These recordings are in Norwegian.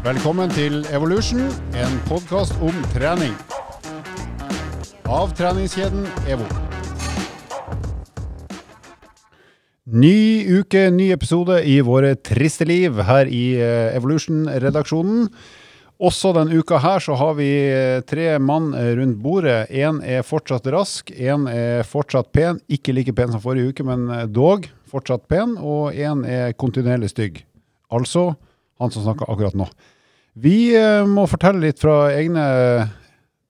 Velkommen til Evolution, en podkast om trening. Av treningskjeden EVO. Ny uke, ny episode i våre triste liv her i eh, Evolution-redaksjonen. Også denne uka her så har vi eh, tre mann eh, rundt bordet. Én er fortsatt rask, én er fortsatt pen. Ikke like pen som forrige uke, men dog fortsatt pen. Og én er kontinuerlig stygg. Altså han som snakker akkurat nå. Vi eh, må fortelle litt fra egne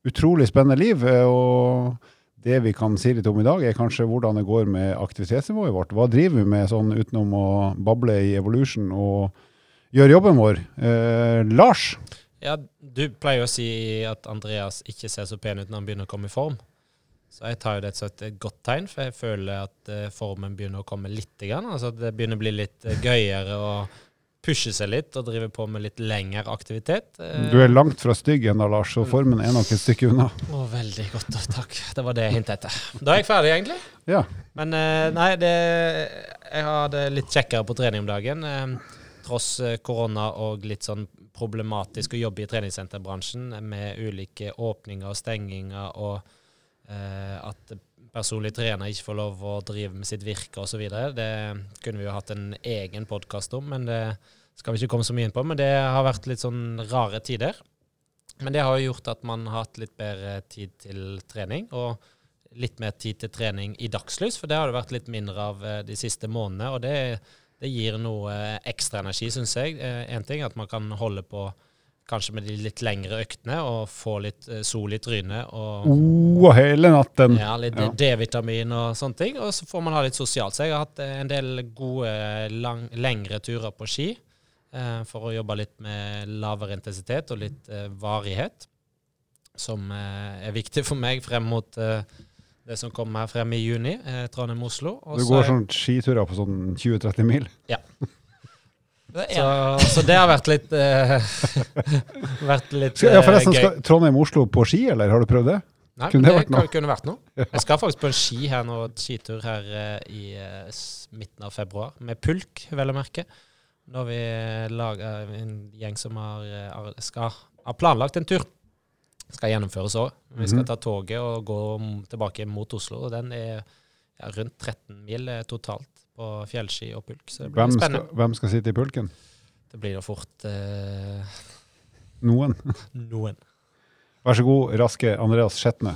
utrolig spennende liv. eh, og det vi kan si litt om i dag, er kanskje hvordan det går med aktivitetsnivået vårt. Hva driver vi med sånn utenom å bable i Evolution og gjøre jobben vår? Eh, Lars? Ja, du pleier å si at Andreas ikke ser så pen ut når han begynner å komme i form. Så jeg tar jo det som et godt tegn, for jeg føler at eh, formen begynner å komme litt. Grann. Altså at det begynner å bli litt eh, gøyere å pushe seg litt og drive på med litt lengre aktivitet. Du er langt fra stygg ennå, Lars, så formen er nok et stykke unna. Oh, veldig godt, takk. Det var det jeg hintet etter. Da er jeg ferdig, egentlig. Ja. Men eh, nei, det, jeg har det litt kjekkere på trening om dagen. Eh, tross eh, korona og litt sånn problematisk å jobbe i treningssenterbransjen med ulike åpninger og stenginger, og at personlig trener ikke får lov å drive med sitt virke osv. Det kunne vi jo hatt en egen podkast om, men det skal vi ikke komme så mye inn på. Men det har vært litt sånn rare tider. Men det har jo gjort at man har hatt litt bedre tid til trening. og litt mer tid til trening i dagslys, for det har det vært litt mindre av eh, de siste månedene. Og det, det gir noe eh, ekstra energi, syns jeg. Én ting er at man kan holde på kanskje med de litt lengre øktene og få litt eh, sol i trynet. og Oh, hele natten. ja, litt Ja. D-vitamin og sånne ting. Og så får man ha litt sosialt. Så jeg har hatt eh, en del gode, lang, lengre turer på ski eh, for å jobbe litt med lavere intensitet og litt eh, varighet. Som eh, er viktig for meg frem mot eh, det som kommer frem i juni, eh, Trondheim-Oslo. Du går sånn skiturer på sånn 20-30 mil. Det så, så det har vært litt uh, Vært litt uh, ja, eh, forresten, gøy. skal Trondheim-Oslo på ski, eller har du prøvd det? Nei, kunne det det vært noe? kunne vært noe. Jeg skal faktisk på en ski her nå, skitur her uh, i eh, midten av februar, med pulk, vel å merke. Når vi lager en gjeng som har, eh, skal, har planlagt en tur. Skal gjennomføres òg. Vi skal Mhm. ta toget og gå tilbake mot Oslo. og Den er ja, rundt 13 mil eh, totalt på fjellski og pulk. Så det blir Hvem skal, hvem skal sitte i pulken? Det blir jo fort eh, Noen. noen. Vær så god, raske Andreas Skjetne.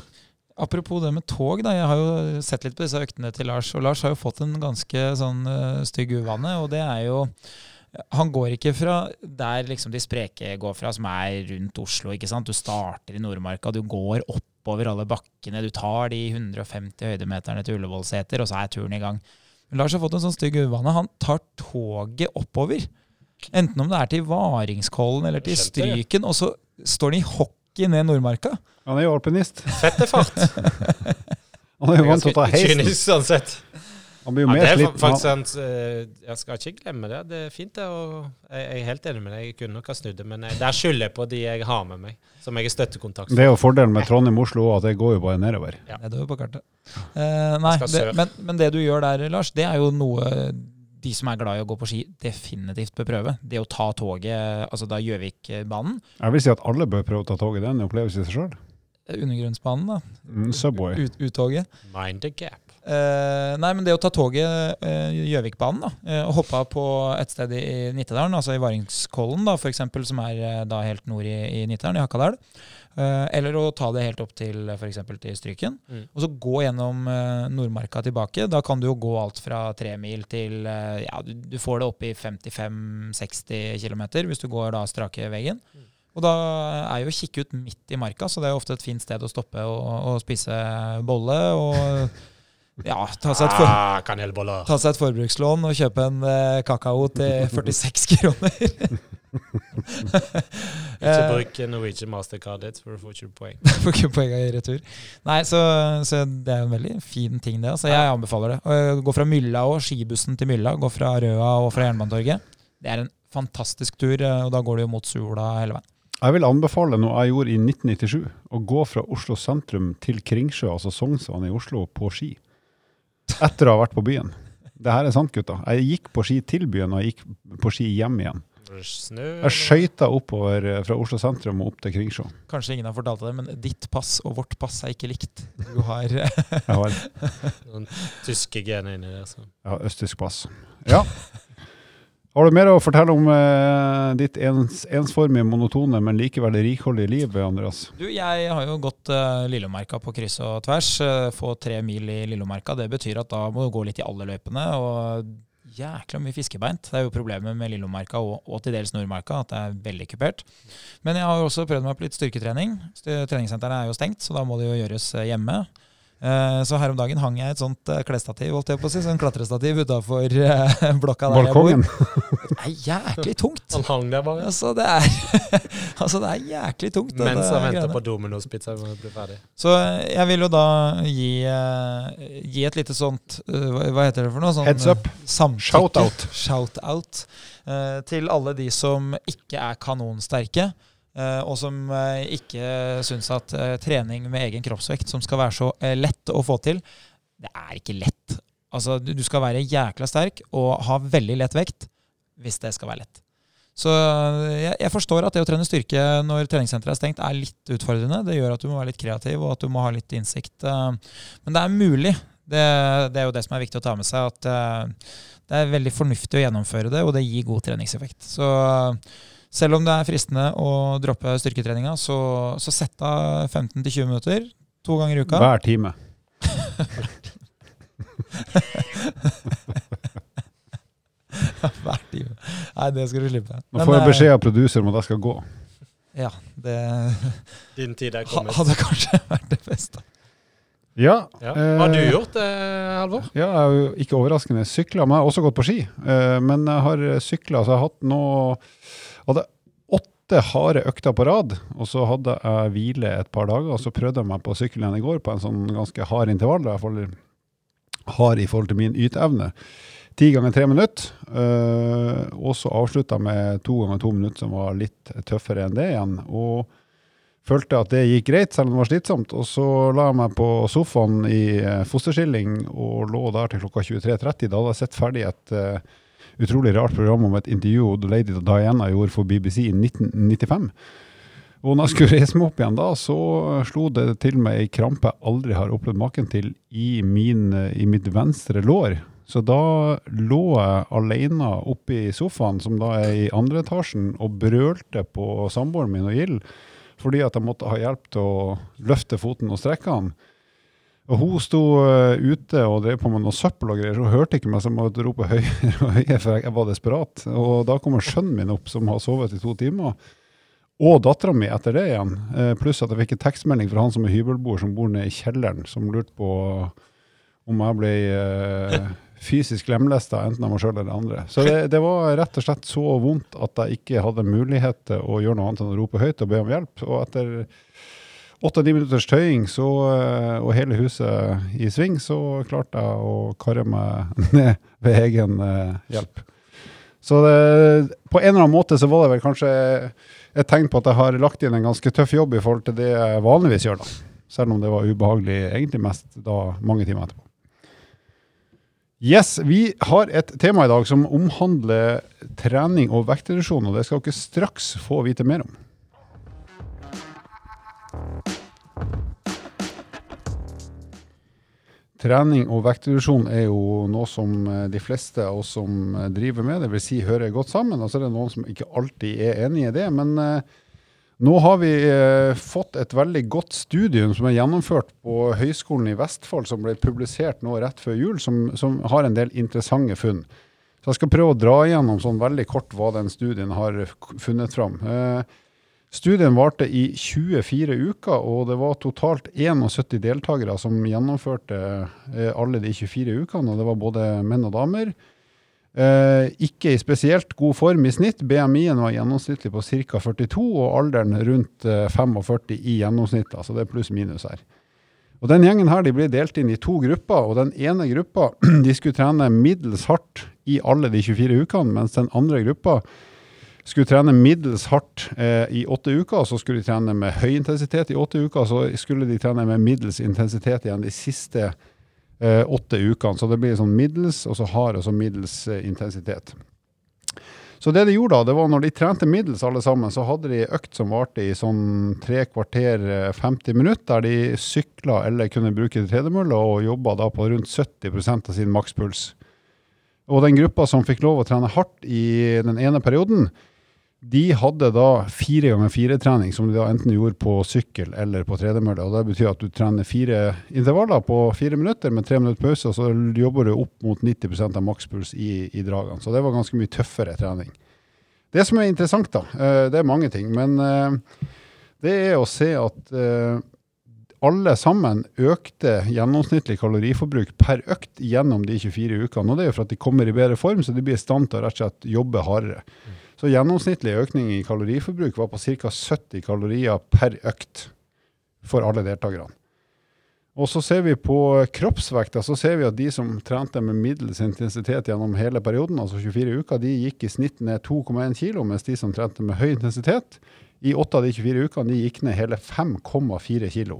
apropos det med tog, da. Jeg har jo sett litt på disse øktene til Lars. Og Lars har jo fått en ganske sånn eh, stygg uvane, og det er jo han går ikke fra der liksom de spreke går fra, som er rundt Oslo. ikke sant? Du starter i Nordmarka, du går oppover alle bakkene. Du tar de 150 høydemeterne til Ullevålseter, og så er turen i gang. Lars har fått en sånn stygg uvane. Han tar toget oppover. Enten om det er til Varingskollen eller til Stryken, og så står han i hockey ned Nordmarka. Han er jo alpinist. Fette fart. Han er jo vant til å ta heisen. kynisk sånn sett. Han blir jo Ja, mer det er slitt. faktisk sant. eh, Jeg skal ikke glemme det. Det er fint, det. Og jeg jeg er helt enig med deg. Jeg kunne nok ha snudd det, men jeg, der skylder jeg på de jeg har med meg, som jeg er støttekontakt Det er jo fordelen med Trondheim-Oslo at det går jo bare nedover. Ja. Nedover på kartet. Uh, nei, det, men, men det du gjør der, Lars, det er jo noe de som er glad i å gå på ski, definitivt bør prøve. Det å ta toget, altså da Gjøvikbanen, Jeg vil si at alle bør prøve å ta toget. Det er en opplevelse i seg sjøl. undergrunnsbanen, da, Mm, Subway. ut, uttoget. Mind the gap. Eh, nei, men det å ta toget eh, Gjøvikbanen, da, uh, og hoppe på et sted i, i Nittedalen, altså i Varingskollen, da, for eksempel, som er da helt nord i, i Nittedalen, i Hakadal. Eller å ta det helt opp til f.eks. til Stryken. Mm. Og så gå gjennom Nordmarka tilbake. Da kan du jo gå alt fra tre mil til Ja, du, du får det opp i 55-60 km hvis du går da strake veggen. Mm. Og da er jo kikk ut midt i marka, så det er jo ofte et fint sted å stoppe og, og spise bolle. Og ja, ta seg et, for, Ah, ta seg et forbrukslån og kjøpe en eh, kakao til 46 kroner. Ikke Eh, bruk Norwegian Mastercard ditt, for du får ikke poeng. Får ikke poeng i retur. Nei, så, så det er en veldig fin ting, det. Altså, jeg anbefaler det. Å Gå fra Mylla og skibussen til Mylla. Gå fra Røa og fra Jernbanetorget. Det er en fantastisk tur, eh, og da går du jo mot sola hele veien. Jeg vil anbefale noe jeg gjorde i 1997. Å gå fra Oslo sentrum til Kringsjø, altså Sognsvann i Oslo, på ski. Etter å ha vært på byen. Det her er sant, gutta. Jeg gikk på ski til byen, og jeg gikk på ski hjem igjen. Snø? Jeg skøyta oppover eh, fra Oslo sentrum og opp til Kringsjå. Kanskje ingen har fortalt deg det, men ditt pass og vårt pass er ikke likt. Du har har, Noen tyske gener inni der. Så. jeg har østtysk pass. Ja. Har du mer å fortelle om eh, ditt ens, ensformige, monotone, men likevel rikholdige liv, Andreas? Du, jeg har jo gått eh, Lillomarka på kryss og tvers. Eh, få tre mil i Lillomarka. Det betyr at da må du gå litt i alle løypene. og Jækla mye fiskebeint. Det er jo problemet med Lillomarka og, og til dels Nordmarka, at det er veldig kupert. Men jeg har jo også prøvd meg på litt styrketrening. Treningssentrene er jo stengt, så da må det jo gjøres eh, hjemme. Eh, så her om dagen hang jeg et sånt eh, klesstativ, holdt jeg på å si, sånn klatrestativ utafor eh, blokka der Balkongen. jeg bor. Det er jæklig tungt. Han hang der bare. Altså, det er, altså, det er jæklig tungt. Mens han venter på Domino's-pizza med å bli ferdig. Så jeg vil jo da gi, gi et lite sånt hva- heter det for noe? Sånn, Heads up. Shout-out. Shout-out, til alle de som ikke er kanonsterke. Eh, og som eh, ikke syns at eh, trening med egen kroppsvekt, som skal være så lett å få til, det er ikke lett. Altså, du, skal være jækla sterk og ha veldig lett vekt hvis det skal være lett. Så jeg, jeg forstår at det å trene styrke når treningssenteret er stengt, er litt utfordrende. Det gjør at du må være litt kreativ, og at du må ha litt innsikt. Men det er mulig. Det, det er jo det som er viktig å ta med seg. At det er veldig fornuftig å gjennomføre det, og det gir god treningseffekt. Så selv om det er fristende å droppe styrketreninga, så, så sett av 15-20 minutter to ganger i uka. Hver time. Hver time. Nei, det skal du slippe. Nå får jeg eh, beskjed av produser om at jeg skal gå. Ja, det Din tid er kommet. hadde kanskje vært det beste. Ja. Ja. Hva har du eh, gjort, det, Halvor? Ja, ikke overraskende sykla, men jeg har også gått på ski. Eh, men jeg har sykla, så jeg har hatt nå hadde åtte harde økter på rad, og så hadde jeg hvile et par dager, og så prøvde jeg meg på sykkel igjen i går på en sånn ganske hard intervall, i fall hard i forhold til min yteevne. Ti ganger tre minutter, Øh, og så avslutta med to ganger to minutter, som var litt tøffere enn det igjen. og følte at det gikk greit, selv om det var slitsomt. Og så la jeg meg på sofaen i fosterskilling fosterstilling og lå der til klokka 23.30. Da hadde jeg sett ferdig et eh, utrolig rart program om et intervju Lady Diana gjorde for BBC i 1995. Og når jeg skulle reise meg opp igjen da, så slo det til meg ei krampe jeg aldri har opplevd maken til i, min, i mitt venstre lår. Så da lå jeg alene oppe i sofaen, som da er i andre etasjen, og brølte på samboeren min og Gild fordi at jeg måtte ha hjelp til å løfte foten og strekke den. Og hun sto eh, ute og drev på med noe søppel og greier, så hun hørte ikke meg, så jeg måtte rope høyere og høyere, for jeg var desperat. Og da kommer sønnen min opp, som har sovet i to timer. Og dattera mi etter det igjen. Eh, Pluss at jeg fikk en tekstmelding fra han som er hybelboer, som bor nede i kjelleren, som lurte på om jeg ble eh, fysisk lemlesta, enten av meg sjøl eller andre. Så det, det var rett og slett så vondt at jeg ikke hadde mulighet til å gjøre noe annet enn å rope høyt og be om hjelp. Og etter åtte-ni minutters tøying så, eh, og hele huset i sving, så klarte jeg å karre meg ned ved egen eh, hjelp. Så det, på en eller annen måte så var det vel kanskje et tegn på at jeg har lagt inn en ganske tøff jobb i forhold til det jeg vanligvis gjør, da. Selv om det var ubehagelig egentlig mest da mange timer etterpå. Yes, vi har et tema i dag som omhandler trening og vektreduksjon, og det skal dere straks få vite mer om. Trening og vektreduksjon er jo noe som eh, de fleste av oss som eh, driver med, det vil si hører godt sammen. Og så er det noen som ikke alltid er enig i det. Men eh, nå har vi eh, fått et veldig godt studium som er gjennomført på Høgskolen i Vestfold, som ble publisert nå rett før jul, som, som har en del interessante funn. Så jeg skal prøve å dra igjennom sånn veldig kort hva den studien har funnet fram. Eh, studien varte i 24 uker, og det var totalt 71 deltakere som gjennomførte eh, alle de 24 ukene, og det var både menn og damer. Eh, ikke i spesielt god form i snitt. BMI-en var gjennomsnittlig på ca. 42, og alderen rundt eh, 45 i gjennomsnitt. Altså det er pluss-minus her. Og Den gjengen her de ble delt inn i to grupper. og Den ene gruppa de skulle trene middels hardt i alle de 24 ukene, mens den andre gruppa skulle trene middels hardt eh, i åtte uker, så skulle de trene med høy intensitet i åtte uker, så skulle de trene med middels intensitet igjen de siste eh, åtte ukene. Så det blir sånn middels, og så hard, og så middels eh, intensitet. Så det de gjorde da, det var når de trente middels alle sammen, så hadde de økt som varte i sånn tre kvarter, eh, 50 minutter, der de sykla eller kunne bruke tredemølle og jobba da på rundt 70% av sin makspuls. Og den gruppa som fikk lov å trene hardt i den ene perioden, de hadde da fire ganger fire-trening, som de da enten gjorde på sykkel eller på tredemølle. Og Det betyr at du trener fire intervaller på fire minutter med tre minutter pause, og så jobber du opp mot 90% av makspuls i, i dragene. Så det var ganske mye tøffere trening. Det som er interessant, da, eh, det er mange ting, men eh, det er å se at eh, alle sammen økte gjennomsnittlig kaloriforbruk per økt gjennom de 24 ukene. Og det er jo for at de kommer i bedre form, så de blir i stand til å rett og slett jobbe hardere. Så gjennomsnittlig økning i kaloriforbruk var på ca. 70 kalorier per økt for alle deltakerne. Og så ser vi på kroppsvekta, så ser vi at de som trente med middels intensitet gjennom hele perioden, altså 24 uker, de gikk i snitt ned 2,1 kg, mens de som trente med høy intensitet, i 8 av de 24 ukene, de gikk ned hele 5,4 kg.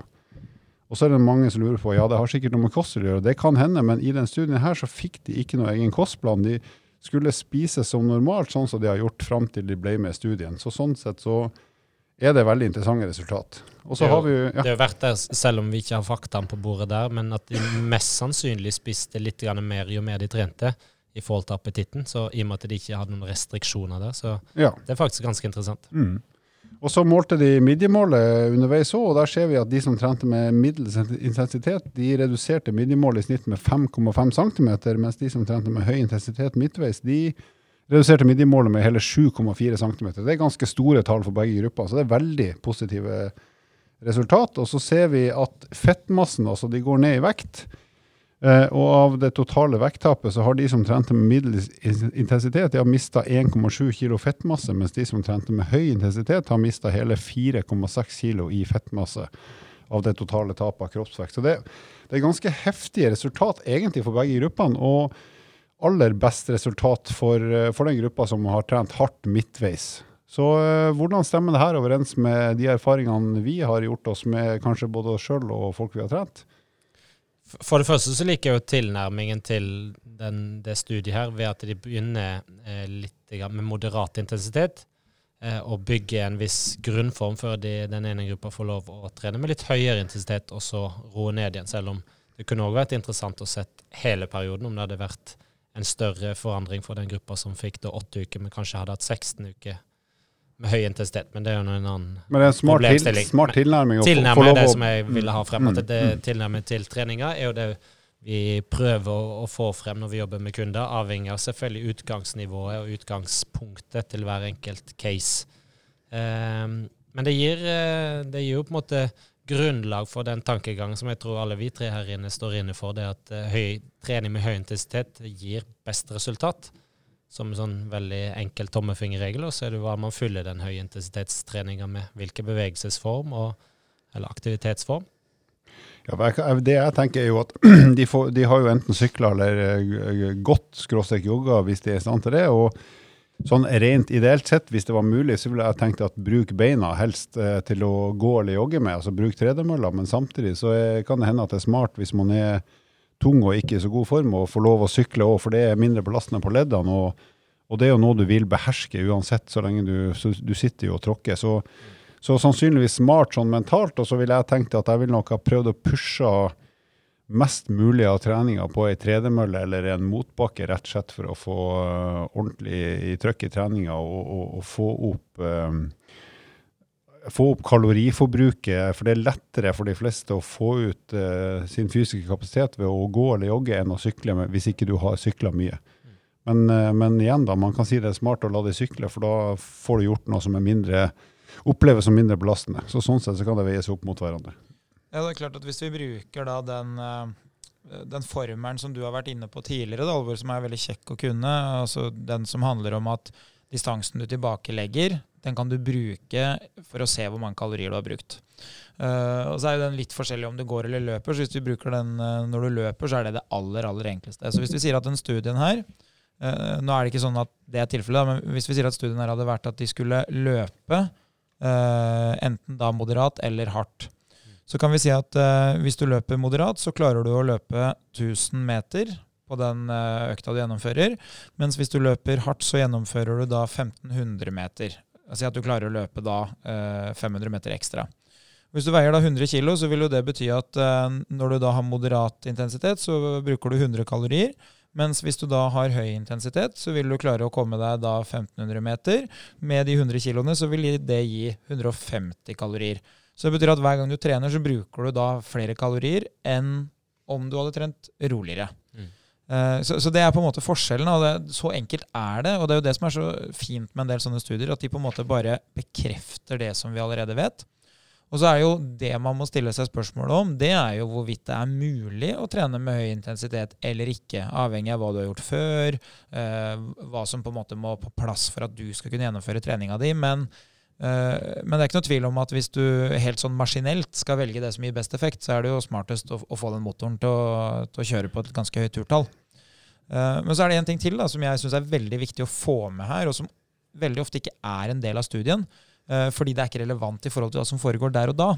Og så er det mange som lurer på ja, det har sikkert noe med kost å gjøre. Det kan hende, men i den studien her så fikk de ikke noe egen kostplan. De skulle spise som normalt, sånn som de har gjort fram til de ble med i studien. Så sånn sett så er det veldig interessante resultat. Og så Det har vi jo- ja. Det er jo verdt der, selv om vi ikke har faktaene på bordet der, men at de mest sannsynlig spiste litt mer jo mer de trente i forhold til appetitten. Så i og med at de ikke hadde noen restriksjoner der, så ja. det er faktisk ganske interessant. Mm. Og så målte de midjemålet underveis òg, og der ser vi at de som trente med middels intensitet, de reduserte midjemålet i snitt med 5,5 cm, mens de som trente med høy intensitet midtveis, de reduserte midjemålet med hele 7,4 cm. Det er ganske store tall for begge grupper, så det er veldig positive resultat. Og så ser vi at fettmassen, altså de går ned i vekt. Eh, og av det totale vekttapet så har de som trente med middels intensitet, de har mista 1,7 kg fettmasse, mens de som trente med høy intensitet, har mista hele 4,6 kg i fettmasse av det totale tapet av kroppsvekt. Så det, det er ganske heftige resultat egentlig for begge gruppene. og aller best resultat for, eh, for den gruppa som har trent hardt midtveis. Så eh, hvordan stemmer det her overens med de erfaringene vi har gjort oss med kanskje både oss sjøl og folk vi har trent? For det første så liker jeg jo tilnærmingen til den, det studiet her ved at de begynner eh, litt med moderat intensitet. Eh, og bygger en viss grunnform før de, den ene gruppa får lov å trene med litt høyere intensitet, og så roe ned igjen. Selv om det kunne òg vært interessant å sett hele perioden, om det hadde vært en større forandring for den gruppa som fikk da åtte uker, men kanskje hadde hatt 16 uker med høy intensitet. Men det er jo en annen Men det er en smart, til, smart tilnærming. å få- få Tilnærme lov det som jeg ville ha frem. At Mm, det mm. tilnærme til treninga er jo det vi prøver å, å få frem når vi jobber med kunder, avhengig av selvfølgelig utgangsnivået og utgangspunktet til hver enkelt case. Um, men det gir, eh, det gir jo på en måte grunnlag for den tankegangen som jeg tror alle vi tre her inne står inne for, det at eh, høy, trening med høy intensitet gir best resultat. Som en sånn veldig enkel tommefingerregel, og så er det hva man fyller den høyintensitetstreninga med. Hvilken bevegelsesform og, eller aktivitetsform. Ja, det jeg tenker er jo at de, får, de har jo enten sykla eller eh, gått skråstrek jogga hvis de er i stand til det. og Sånn rent ideelt sett, hvis det var mulig, så ville jeg tenkt at bruk beina helst eh, til å gå eller jogge med. Altså bruk tredemølla, men samtidig så er, kan det hende at det er smart hvis man er tung og ikke i så god form, og få lov å sykle òg, for det er mindre belastende på leddene. Og, og det er jo noe du vil beherske uansett, så lenge du, så, du sitter jo og tråkker. Så, så sannsynligvis smart sånn mentalt, og så ville jeg tenkt at jeg ville nok ha prøvd å pushe mest mulig av treninga på ei tredemølle eller en motbakke, rett og slett for å få øh, ordentlig trøkk i treninga og, og, og få opp øh, få opp kaloriforbruket, for det er lettere for de fleste å få ut uh, sin fysiske kapasitet ved å gå eller jogge enn å sykle med, hvis ikke du har sykla mye. Men, uh, men igjen, da, man kan si det er smart å la deg sykle, for da får du gjort noe som er mindre, oppleves som mindre belastende. Så sånn sett så kan det veies opp mot hverandre. Ja, det er klart at Hvis vi bruker da den, eh, den formelen som du har vært inne på tidligere, da, som er veldig kjekk å kunne, altså den som handler om at distansen du tilbakelegger, den kan du bruke for å se hvor mange kalorier du har brukt. Eh, og så er jo den litt forskjellig om du går eller løper. så Hvis du bruker den eh, når du løper, så er det det aller aller enkleste. Så Hvis vi sier at den studien her eh, Nå er det ikke sånn at det er tilfellet, men hvis vi sier at studien her hadde vært at de skulle løpe enten da moderat eller hardt, så kan vi si at uh, hvis du løper moderat, så klarer du å løpe 1000 meter på den uh, økta du gjennomfører. Mens hvis du løper hardt, så gjennomfører du da 1500 meter. Si at du klarer å løpe da 500 meter ekstra. Hvis du veier da 100 kg, så vil jo det bety at når du da har moderat intensitet, så bruker du 100 kalorier. Mens hvis du da har høy intensitet, så vil du klare å komme deg da 1500 meter. Med de 100 kiloene så vil det gi 150 kalorier. Så det betyr at hver gang du trener, så bruker du da flere kalorier enn om du hadde trent roligere. Mm. Uh, så, så, det er på en måte forskjellen. og det, Så enkelt er det. Og det er jo det som er så fint med en del sånne studier, at de på en måte bare bekrefter det som vi allerede vet. Og så er jo det man må stille seg spørsmål om, det er jo hvorvidt det er mulig å trene med høy intensitet eller ikke, avhengig av hva du har gjort før, eh, hva som på en måte må på plass for at du skal kunne gjennomføre treninga di. Men, eh, men, det er ikke noe tvil om at hvis du helt sånn maskinelt skal velge det som gir best effekt, så er det jo smartest å få den motoren til å, til å, kjøre på et ganske høyt turtall. Eh, men så er det en ting til da, som jeg syns er veldig viktig å få med her, og som veldig ofte ikke er en del av studien. Eh, fordi det er ikke relevant i forhold til hva som foregår der og da.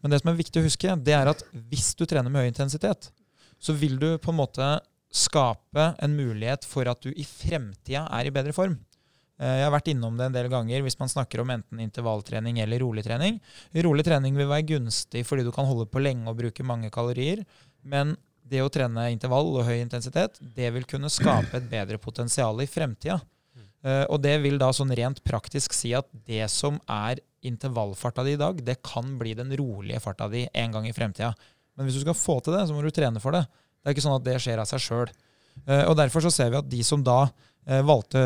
Men det som er viktig å huske, det er at hvis du trener med høy intensitet, så vil du på en måte skape en mulighet for at du i fremtida er i bedre form. Eh, jeg har vært innom det en del ganger hvis man snakker om enten intervalltrening eller rolig trening. Rolig trening vil være gunstig fordi du kan holde på lenge og bruke mange kalorier. Men det å trene intervall og høy intensitet, det vil kunne skape et bedre potensial i fremtida. Uh, og det vil da sånn rent praktisk si at det som er intervallfarta di i dag, det kan bli den rolige farta di en gang i fremtida. Men hvis du skal få til det, så må du trene for det. Det er ikke sånn at det skjer av seg sjøl. Eh, og derfor så ser vi at de som da valgte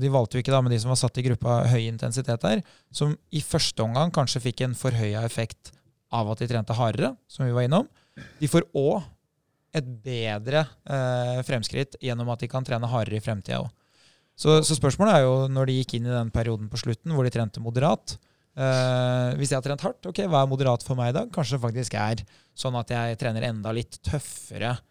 De valgte jo ikke da, men de som var satt i gruppa høy intensitet der, som i første omgang kanskje fikk en forhøya effekt av at de trente hardere, som vi var innom, de får òg et bedre fremskritt gjennom at de kan trene hardere i fremtida òg. Så, så, spørsmålet er jo, når de gikk inn i den perioden på slutten hvor de trente moderat eh, Hvis jeg har trent hardt, ok, hva er moderat for meg i dag? Kanskje det faktisk er sånn at jeg trener enda litt tøffere eh,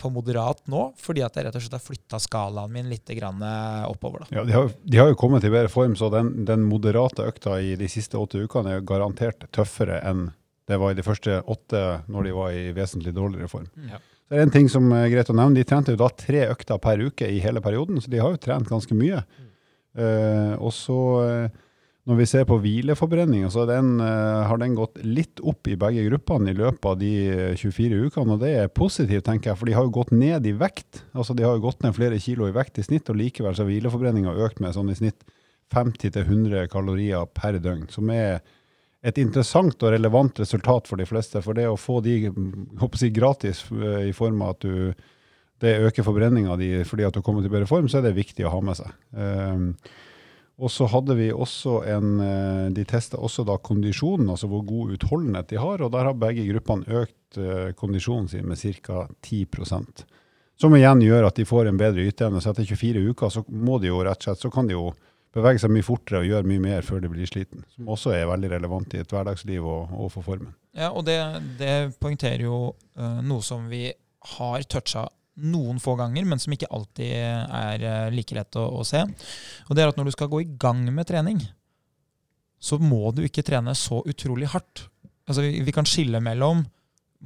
på moderat nå, fordi at jeg rett og slett har flytta skalaen min litt grann, eh, oppover. Da. Ja, de har, de har, jo kommet i bedre form, så den, den moderate økta i de siste åtte ukene er garantert tøffere enn det var i de første åtte når de var i vesentlig dårligere form. Ja. Så det er en ting som er greit å nevne. De trente jo da tre økter per uke i hele perioden, så de har jo trent ganske mye. Mm. Uh, og så, uh, når vi ser på hvileforbrenninga, så den, uh, har den gått litt opp i begge gruppene i løpet av de 24 ukene. Og det er positivt, tenker jeg, for de har jo gått ned i vekt. Altså De har jo gått ned flere kilo i vekt i snitt, og likevel så har hvileforbrenninga økt med sånn i snitt 50-100 kalorier per døgn, som er et interessant og relevant resultat for de fleste. For det å få de si, gratis eh, i form av at du, det øker forbrenninga di fordi at du kommer til bedre form, så er det viktig å ha med seg. Um, og så hadde vi også en eh, De testa også da kondisjonen, altså hvor god utholdenhet de har. Og der har begge gruppene økt uh, kondisjonen sin med ca. 10% Som igjen gjør at de får en bedre yteevne. Så etter 24 uker så må de jo rett og slett, så kan de jo bevege seg mye fortere og gjøre mye mer før de blir sliten. Som også er veldig relevant i et hverdagsliv og, og for formen. Ja, og det, det poengterer jo uh, noe som vi har toucha noen få ganger, men som ikke alltid er uh, like lett å, å, se. Og det er at når du skal gå i gang med trening, så må du ikke trene så utrolig hardt. Altså, vi, vi kan skille mellom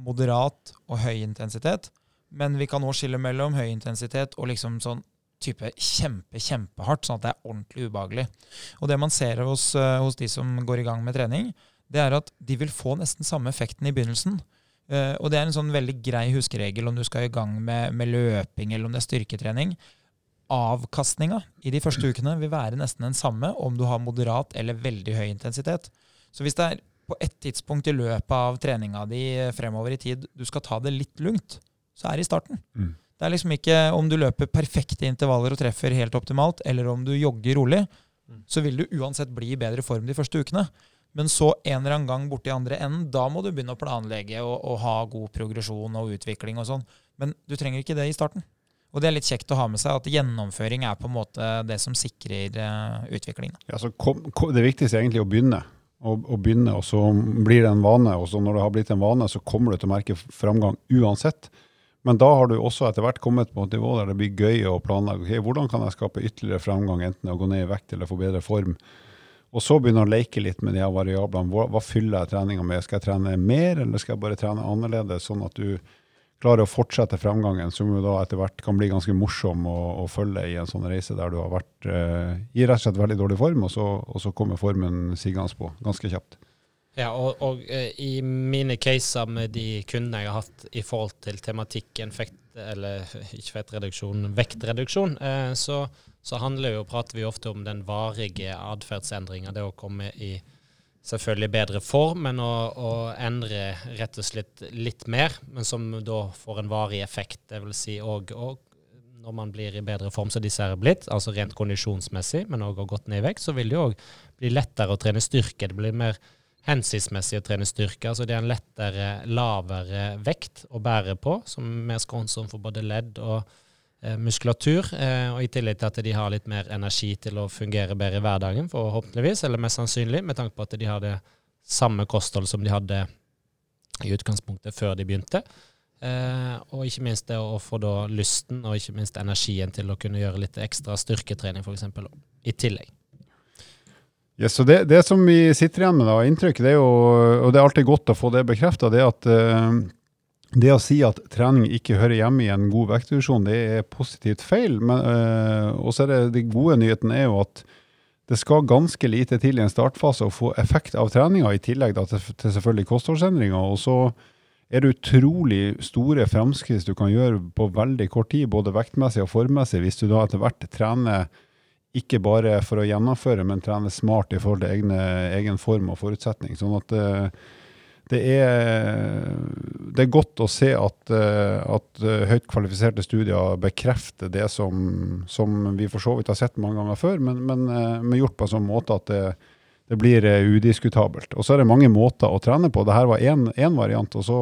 moderat og høy intensitet, men vi kan òg skille mellom høy intensitet og liksom sånn type kjempe, kjempehardt, sånn at det er ordentlig ubehagelig. Og det man ser hos, uh, hos, de som går i gang med trening, det er at de vil få nesten samme effekten i begynnelsen. Uh, og det er en sånn veldig grei huskeregel om du skal i gang med, med løping eller om det er styrketrening. Avkastninga i de første ukene vil være nesten den samme om du har moderat eller veldig høy intensitet. Så hvis det er på et tidspunkt i løpet av treninga di fremover i tid du skal ta det litt lugnt, så er det i starten. Mm. Det er liksom ikke om du løper perfekte intervaller og treffer helt optimalt, eller om du jogger rolig, mm. så vil du uansett bli i bedre form de første ukene. Men så en eller annen gang borti andre enden, da må du begynne å planlegge og, og ha god progresjon og utvikling og sånn. Men du trenger ikke det i starten. Og det er litt kjekt å ha med seg at gjennomføring er på en måte det som sikrer uh, utviklingen. Ja, kom, kom, det viktigste er egentlig å begynne. Å, å begynne, og så blir det en vane. Og så når det har blitt en vane, så kommer du til å merke framgang uansett. Men da har du også etter hvert kommet på et nivå der det blir gøy å planlegge. Okay, hvordan kan jeg skape ytterligere framgang, enten å gå ned i vekt eller få bedre form? Og så begynne å leke litt med de her variablene. Hva, hva fyller jeg treninga med? Skal jeg trene mer, eller skal jeg bare trene annerledes? Sånn at du klarer å fortsette fremgangen, som jo da etter hvert kan bli ganske morsom å, å følge i en sånn reise der du har vært eh, i rett og slett veldig dårlig form, og så, og så kommer formen sigende på ganske kjapt. Ja, og, og eh, i mine caser med de kundene jeg har hatt i forhold til tematikken fekt, eller ikke fettreduksjon, vektreduksjon, eh, så, så handler jo, prater vi ofte om den varige atferdsendringa. Det å komme i selvfølgelig bedre form, men å, å, endre rett og slett litt mer, men som da får en varig effekt. Det vil si òg når man blir i bedre form som disse er blitt, altså rent kondisjonsmessig, men òg har gått ned i vekt, så vil det òg bli lettere å trene styrke. Det blir mer hensiktsmessig å trene styrke. Altså det er en lettere, lavere vekt å bære på, som er mer skånsom for både ledd og muskulatur, eh, og i tillegg til at de har litt mer energi til å fungere bedre i hverdagen, forhåpentligvis, eller mest sannsynlig, med tanke på at de har det samme kosthold som de hadde i utgangspunktet før de begynte. Eh, og ikke minst det å få da lysten og ikke minst energien til å kunne gjøre litt ekstra styrketrening, f.eks. i tillegg. Ja, så det, det, som vi sitter igjen med, da, inntrykk, det er jo, og det er alltid godt å få det bekrefta, det er at det å si at trening ikke hører hjemme i en god vektreduksjon, det er positivt feil. Men, øh, og så er det de gode nyheten er jo at det skal ganske lite til i en startfase å få effekt av treninga, i tillegg da, til, til, selvfølgelig kostholdsendringer. Og så er det utrolig store framskritt du kan gjøre på veldig kort tid, både vektmessig og formmessig, hvis du da etter hvert trener ikke bare for å gjennomføre, men trener smart i forhold til egne, egen form og forutsetning. Sånn at øh, det er, det er, godt å se at, eh, at eh, høyt kvalifiserte studier bekrefter det som, som, vi for så vidt har sett mange ganger før, men, men, eh, men gjort på en sånn måte at det, det blir udiskutabelt. Og så er det mange måter å trene på. Dette var én variant. og så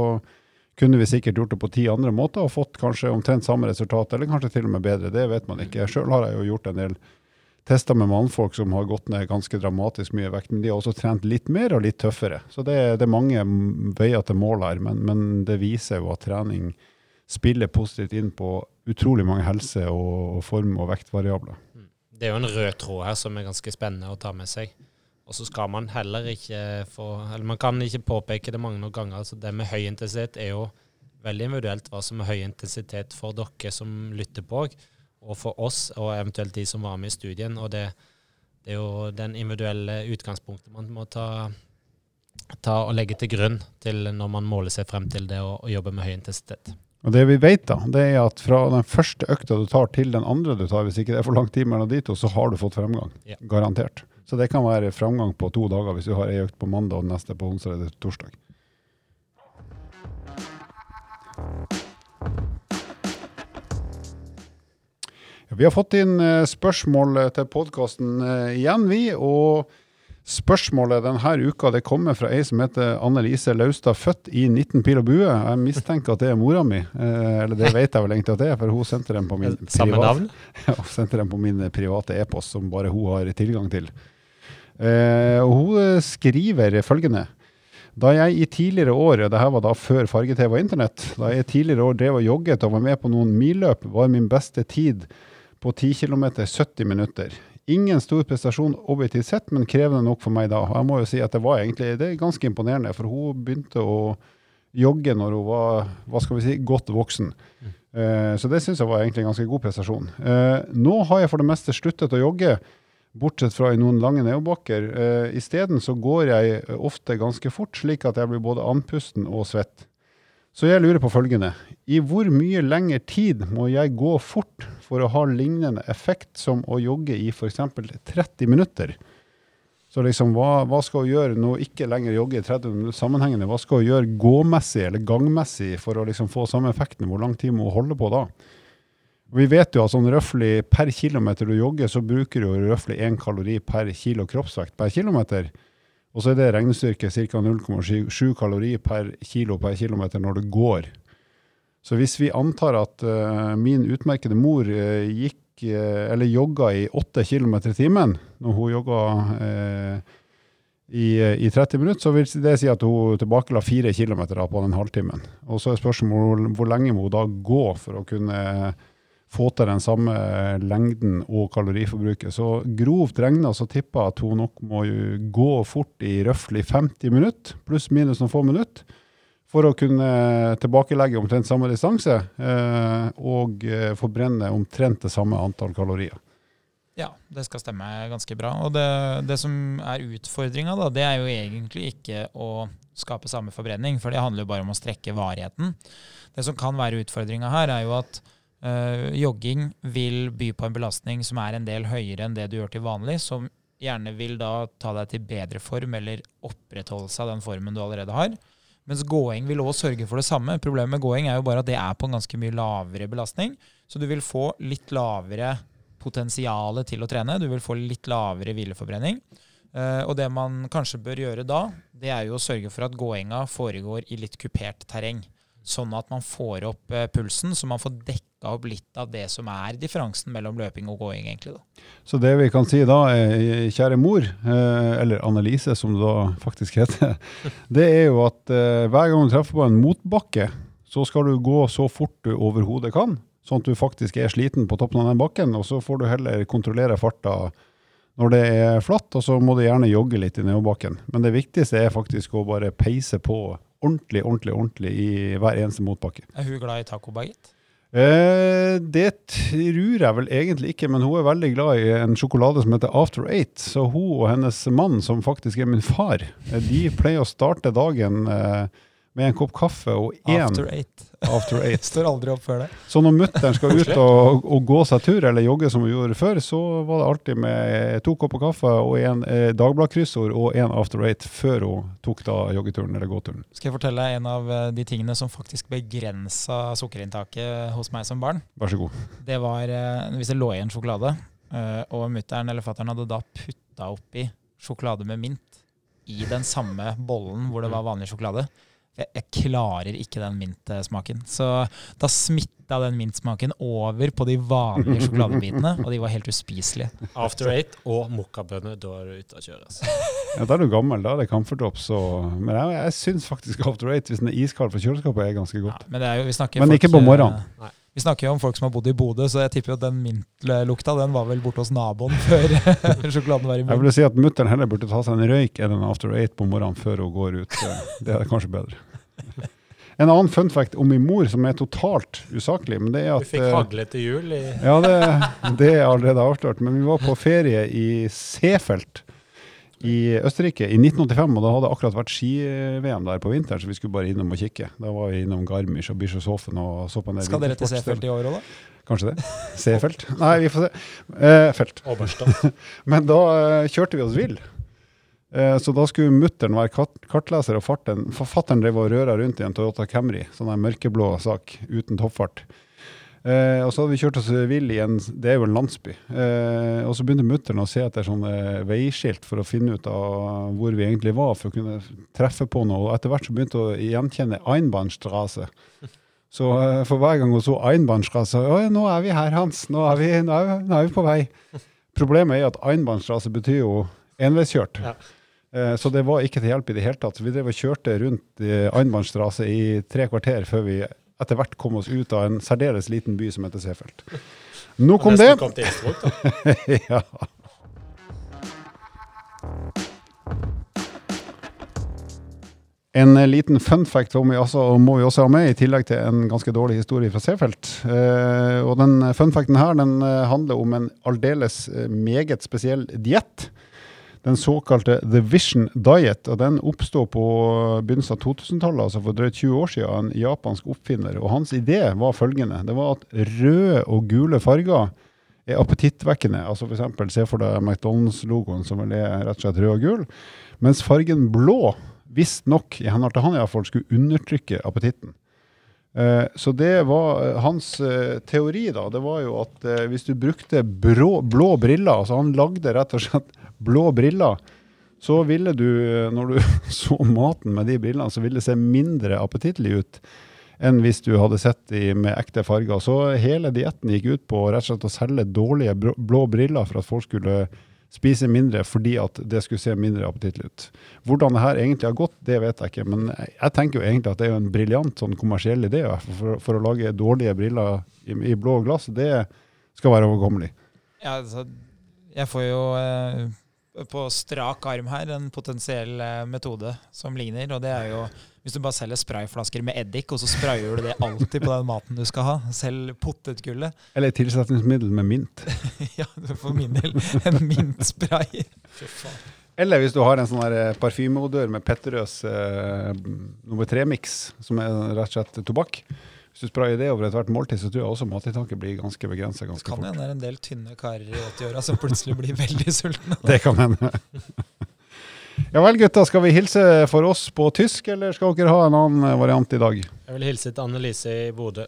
kunne vi sikkert gjort det på ti andre måter og fått kanskje omtrent samme resultat, eller kanskje til og med bedre. Det vet man ikke. Sjøl har jeg jo gjort en del testa med mannfolk som har gått ned ganske dramatisk mye vekt, men de har også trent litt mer og litt tøffere. Så det, det er mange veier til mål her, men, men, det viser jo at trening spiller positivt inn på utrolig mange helse- og form- og vektvariabler. Mm. Det er jo en rød tråd her som er ganske spennende å ta med seg. Og så skal man heller ikke få Eller man kan ikke påpeke det mange ganger. altså Det med høy intensitet er jo veldig individuelt hva som er høy intensitet for dere som lytter på og for oss, og eventuelt de som var med i studien. Og det, det er jo den individuelle utgangspunktet man må ta, ta, og legge til grunn til når man måler seg frem til det å, å jobbe med høy intensitet. Og Det vi vet, da, det er at fra den første økta du tar til den andre du tar, hvis ikke det er for lang tid mellom de to, så har du fått fremgang. Ja. Garantert. Så det kan være fremgang på to dager hvis du har ei økt på mandag og den neste på onsdag eller torsdag. Vi har fått inn eh, spørsmål eh, til podkasten eh, igjen, vi. Og spørsmålet denne uka det kommer fra ei som heter Annelise Laustad, født i 19 pil og bue. Jeg mistenker at det er mora mi. Eller det vet jeg vel egentlig at det er, for hun sendte den på min, privat, ja, sendte den på min private e-post, som bare hun har tilgang til. Og hun skriver følgende. Da jeg i tidligere år, og dette var da før farge-TV og internett, da jeg i tidligere år drev og jogget og var med på noen milløp, var min beste tid på 10 km 70 minutter. Ingen stor prestasjon objektivt sett, men krevende nok for meg da. Jeg må jo si at det var egentlig det er ganske imponerende, for hun begynte å jogge når hun var hva skal vi si, godt voksen. Mm. Uh, så det syns jeg var egentlig en ganske god prestasjon. Uh, nå har jeg for det meste sluttet å jogge, bortsett fra i noen lange nedoverbakker. Uh, Isteden så går jeg ofte ganske fort, slik at jeg blir både andpusten og svett. Så jeg lurer på følgende. I hvor mye lengre tid må jeg gå fort for å ha lignende effekt som å jogge i f.eks. 30 minutter? Så liksom, hva, hva, skal hun gjøre nå ikke lenger jogge i 30 minutter sammenhengende? Hva skal hun gjøre gåmessig eller gangmessig for å liksom få samme effekten? Hvor lang tid må hun holde på da? Vi vet jo at sånn røftlig per kilometer du jogger, så bruker du røftlig én kalori per kilo kroppsvekt per kilometer. Og så er det regnestyrke ca. 0,7 kalori per kilo per kilometer når du går. Så hvis vi antar at uh, min utmerkede mor uh, gikk uh, eller jogga i 8 km i timen når hun jogga i, i, 30 minutter, så vil det si at hun tilbakela 4 km på den halvtimen. Og så er spørsmålet hvor, lenge må hun da gå for å kunne få til den samme lengden og kaloriforbruket. Så grovt regna så tipper jeg at hun nok må gå fort i røftlig 50 minutter, pluss minus noen få minutter, for å kunne tilbakelegge omtrent samme distanse eh, og eh, forbrenne omtrent det samme antall kalorier. Ja, det skal stemme ganske bra. Og det, det som er utfordringa, det er jo egentlig ikke å skape samme forbrenning, for det handler jo bare om å strekke varigheten. Det som kan være utfordringa her, er jo at øh, jogging vil by på en belastning som er en del høyere enn det du gjør til vanlig, som gjerne vil da ta deg til bedre form eller opprettholdelse av den formen du allerede har. Mens gåing vil også sørge for det samme. Problemet med gåing er jo bare at det er på en ganske mye lavere belastning. Så du vil få litt lavere potensial til å trene. Du vil få litt lavere hvileforbrenning. Uh, og det man kanskje bør gjøre da, det er jo å sørge for at gåinga foregår i litt kupert terreng. Sånn at man får opp uh, pulsen, så man får dekka opp litt av det som er differansen mellom løping og gåing. egentlig da. Så det vi kan si da, er, kjære mor, uh, eller Annelise som det da faktisk heter, det er jo at hver gang du treffer på en motbakke, så skal du gå så fort du overhodet kan. Sånn at du faktisk er sliten på toppen av den bakken, og så får du heller kontrollere farta når det er flatt, og så må du gjerne jogge litt i nedoverbakken. Men det viktigste er faktisk å bare peise på ordentlig, ordentlig, ordentlig i hver eneste motbakke. Er hun glad i tacobaguett? Eh, det tror jeg vel egentlig ikke, men hun er veldig glad i en sjokolade som heter After Eight. Så hun og hennes mann, som faktisk er min far, eh, de pleier å starte dagen eh, med en kopp kaffe og én After eight. After eight. Står aldri opp før det. Så når mutter'n skal ut og, og, gå seg tur, eller jogge som hun gjorde før, så var det alltid med to kopper kaffe og en eh, Dagbladet-kryssord og en After Eight før hun tok da joggeturen eller gåturen. Skal jeg fortelle en av eh, de tingene som faktisk begrensa sukkerinntaket hos meg som barn? Vær så god. Det var eh, hvis det lå igjen sjokolade, eh, og mutter'n eller fatter'n hadde da putta oppi sjokolade med mint i den samme bollen hvor det var vanlig sjokolade jeg, jeg, klarer ikke den mintsmaken. Så da smitta den mintsmaken over på de vanlige sjokoladebitene, og de var helt uspiselige. After eight og mokkabønner, da er du ute å kjøre. Altså. Ja, Da er du gammel, da er det Comfort Drops. Men jeg, jeg syns faktisk After Eight, hvis den er iskald fra kjøleskapet, er ganske godt. Ja, men, er jo, men ikke på morgenen. Nei. vi snakker jo om folk som har bodd i Bodø, så jeg tipper jo at den mintlukta den var vel borte hos naboen før sjokoladen var i munnen. Jeg vil si at mutter'n heller burde ta seg en røyk enn en After Eight på morgenen før hun går ut. Det er kanskje bedre. En annen fun fact om min mor som er totalt usaklig men det er at... Du fikk hagle til jul? I ja, det, det, er allerede avslørt. Men vi var på ferie i Seefeld i Østerrike i 1985, og da hadde det akkurat vært ski-VM der på vinteren, så vi skulle bare innom og kikke. Da var vi innom Garmisch og Bischofshofen og så på en del Skal dere til Seefeld i år òg, da? Kanskje det. Seefeld? Nei, vi får se. Eh, felt. Men da eh, kjørte vi oss vill. Eh, så da skulle mutter'n være kartleser, og forfatteren drev og røra rundt i en Toyota Camry, sånn en mørkeblå sak uten toppfart. Eh, og så hadde vi kjørt oss vill i en det er jo en landsby. Eh, og så begynte mutter'n å se etter sånne veiskilt for å finne ut av hvor vi egentlig var, for å kunne treffe på noe. Og etter hvert så begynte hun å gjenkjenne Einbahnstrasse. Så eh, for hver gang hun så Einbahnstrasse Å, nå er vi her, Hans. Nå er vi, nå er vi, nå er vi på vei. Problemet er at Einbahnstrasse betyr jo enveiskjørt. Ja. Eh, så det var ikke til hjelp i det hele tatt. Så vi drev og kjørte rundt Einbahnstrasse i tre kvarter før vi etter hvert kom oss ut av en særdeles liten by som heter Seefeld. Nå kom det. Kom til Innsbruck, da. ja. En liten fun fact må vi, også, må vi, også, ha med, i tillegg til en ganske dårlig historie fra Seefeld. Eh, og den fun facten her den eh, handler om en aldeles meget spesiell diett den såkalte The Vision Diet. og Den oppsto på begynnelsen av 2000-tallet, altså for drøyt 20 år siden, av en japansk oppfinner. og Hans idé var følgende. Det var at røde og gule farger er appetittvekkende. altså for Se for deg McDonald's-logoen, som vel er rett og slett rød og gul. Mens fargen blå visstnok, i henhold til han iallfall, skulle undertrykke appetitten. Eh, så det var eh, hans eh, teori, da. Det var jo at hvis du brukte blå, blå briller altså Han lagde rett og slett blå briller, så ville du, når du så maten med de brillene, så ville det se mindre appetittlig ut enn hvis du hadde sett de med ekte farger. Så hele dietten gikk ut på rett og slett å selge dårlige blå briller for at folk skulle spise mindre fordi at det skulle se mindre appetittlig ut. Hvordan det her egentlig har gått, det vet jeg ikke, men jeg tenker jo egentlig at det er en briljant sånn kommersiell idé for, for, å lage dårlige briller i, i blå glass. Det skal være overkommelig. Ja, altså, jeg får jo eh på strak arm her en potensiell eh, metode som ligner, og det er jo hvis du bare selger sprayflasker med eddik, og så sprayer du det alltid på den maten du skal ha. Selv potetgullet. Eller tilsetningsmiddel med mint. ja, for min del en mintspray. Eller hvis du har en sånn eh, parfymeodør med Petterøes eh, nummer tre-miks, som er rett og slett tobakk. Hvis du sprayer det over ethvert måltid, så tror jeg også matinntaket blir ganske begrensa ganske Kan hende det er en del tynne karer i 80-åra som plutselig blir veldig sultne. Det kan hende. Ja vel, gutta. Skal vi hilse for oss på tysk, eller skal dere ha en annen eh, variant i dag? Jeg vil hilse til Annelise i Bodø.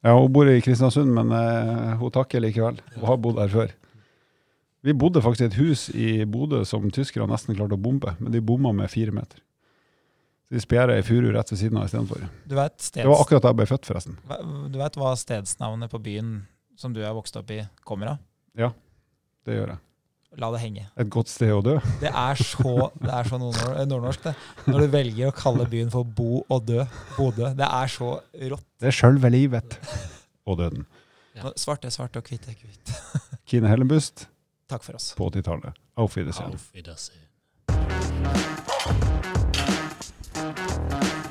Ja, Hun bor i Kristiansund, men uh, hun takker likevel. Hun har bodd her før. Vi bodde faktisk i et hus i Bodø som tyskerne nesten klarte å bombe, men de bomma med fire meter. Så de spjæra ei furu rett ved siden av istedenfor. Du vet, Det var akkurat da jeg ble født, forresten. du vet hva stedsnavnet på byen som du er vokst opp i, kommer av? Ja, Det gjør jeg. La det henge. Et godt sted å dø. Det er så, det er så nordnorsk, det. Når du velger å kalle byen for Bo og Dø. Bodø. Det er så rått. Det er sjølve livet. Og døden. Ja. Svart er svart og hvitt er hvitt. Kine Hellenbust Takk for oss. på 80-tallet. Auf Wiedersehen. Auf Wiedersehen.